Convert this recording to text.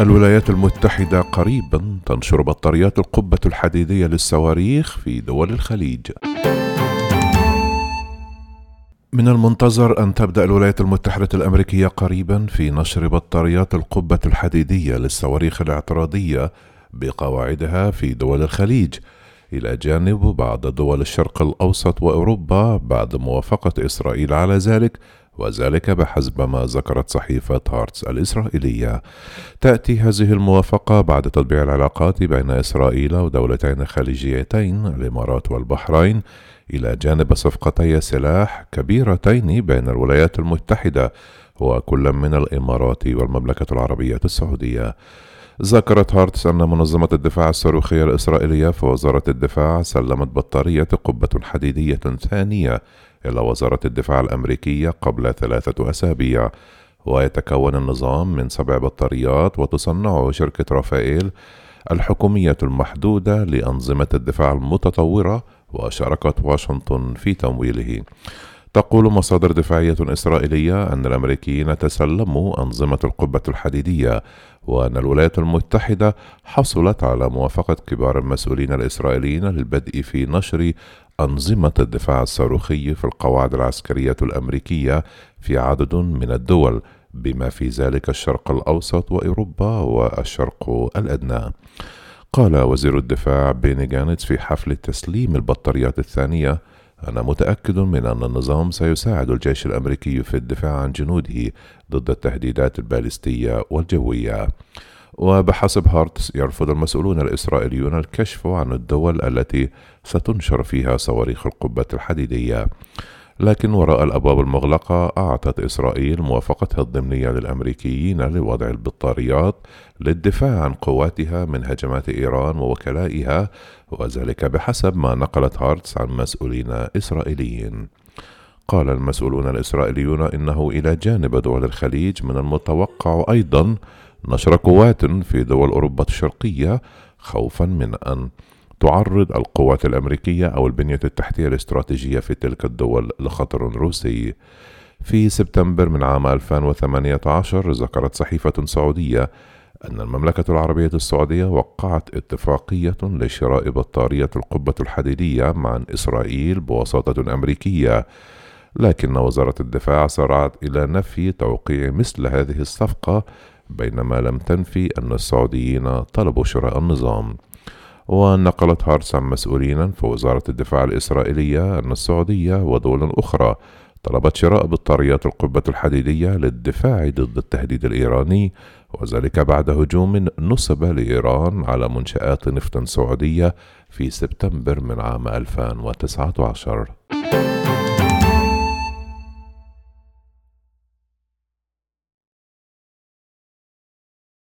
الولايات المتحدة قريبا تنشر بطاريات القبة الحديدية للصواريخ في دول الخليج. من المنتظر أن تبدأ الولايات المتحدة الأمريكية قريبا في نشر بطاريات القبة الحديدية للصواريخ الاعتراضية بقواعدها في دول الخليج، إلى جانب بعض دول الشرق الأوسط وأوروبا بعد موافقة إسرائيل على ذلك وذلك بحسب ما ذكرت صحيفة هارتس الإسرائيلية. تأتي هذه الموافقة بعد تطبيع العلاقات بين إسرائيل ودولتين خليجيتين الإمارات والبحرين إلى جانب صفقتي سلاح كبيرتين بين الولايات المتحدة وكل من الإمارات والمملكة العربية السعودية. ذكرت هارتس أن منظمة الدفاع الصاروخية الإسرائيلية في وزارة الدفاع سلمت بطارية قبة حديدية ثانية إلى وزارة الدفاع الأمريكية قبل ثلاثة أسابيع. ويتكون النظام من سبع بطاريات وتصنعه شركة رافائيل الحكومية المحدودة لأنظمة الدفاع المتطورة وشاركت واشنطن في تمويله. تقول مصادر دفاعية إسرائيلية أن الأمريكيين تسلموا أنظمة القبة الحديدية وأن الولايات المتحدة حصلت على موافقة كبار المسؤولين الإسرائيليين للبدء في نشر أنظمة الدفاع الصاروخي في القواعد العسكرية الأمريكية في عدد من الدول بما في ذلك الشرق الأوسط وأوروبا والشرق الأدنى. قال وزير الدفاع بيني جانتس في حفل تسليم البطاريات الثانية أنا متأكد من أن النظام سيساعد الجيش الأمريكي في الدفاع عن جنوده ضد التهديدات البالستية والجوية. وبحسب هارتس يرفض المسؤولون الإسرائيليون الكشف عن الدول التي ستنشر فيها صواريخ القبة الحديدية لكن وراء الأبواب المغلقة أعطت إسرائيل موافقتها الضمنية للأمريكيين لوضع البطاريات للدفاع عن قواتها من هجمات إيران ووكلائها وذلك بحسب ما نقلت هارتس عن مسؤولين إسرائيليين. قال المسؤولون الإسرائيليون إنه إلى جانب دول الخليج من المتوقع أيضا نشر قوات في دول أوروبا الشرقية خوفا من أن تعرض القوات الأمريكية أو البنية التحتية الاستراتيجية في تلك الدول لخطر روسي. في سبتمبر من عام 2018 ذكرت صحيفة سعودية أن المملكة العربية السعودية وقعت اتفاقية لشراء بطارية القبة الحديدية مع إسرائيل بوساطة أمريكية، لكن وزارة الدفاع سارعت إلى نفي توقيع مثل هذه الصفقة بينما لم تنفي أن السعوديين طلبوا شراء النظام ونقلت هارتس عن مسؤولين في وزارة الدفاع الإسرائيلية أن السعودية ودول أخرى طلبت شراء بطاريات القبة الحديدية للدفاع ضد التهديد الإيراني وذلك بعد هجوم نصب لإيران على منشآت نفط سعودية في سبتمبر من عام 2019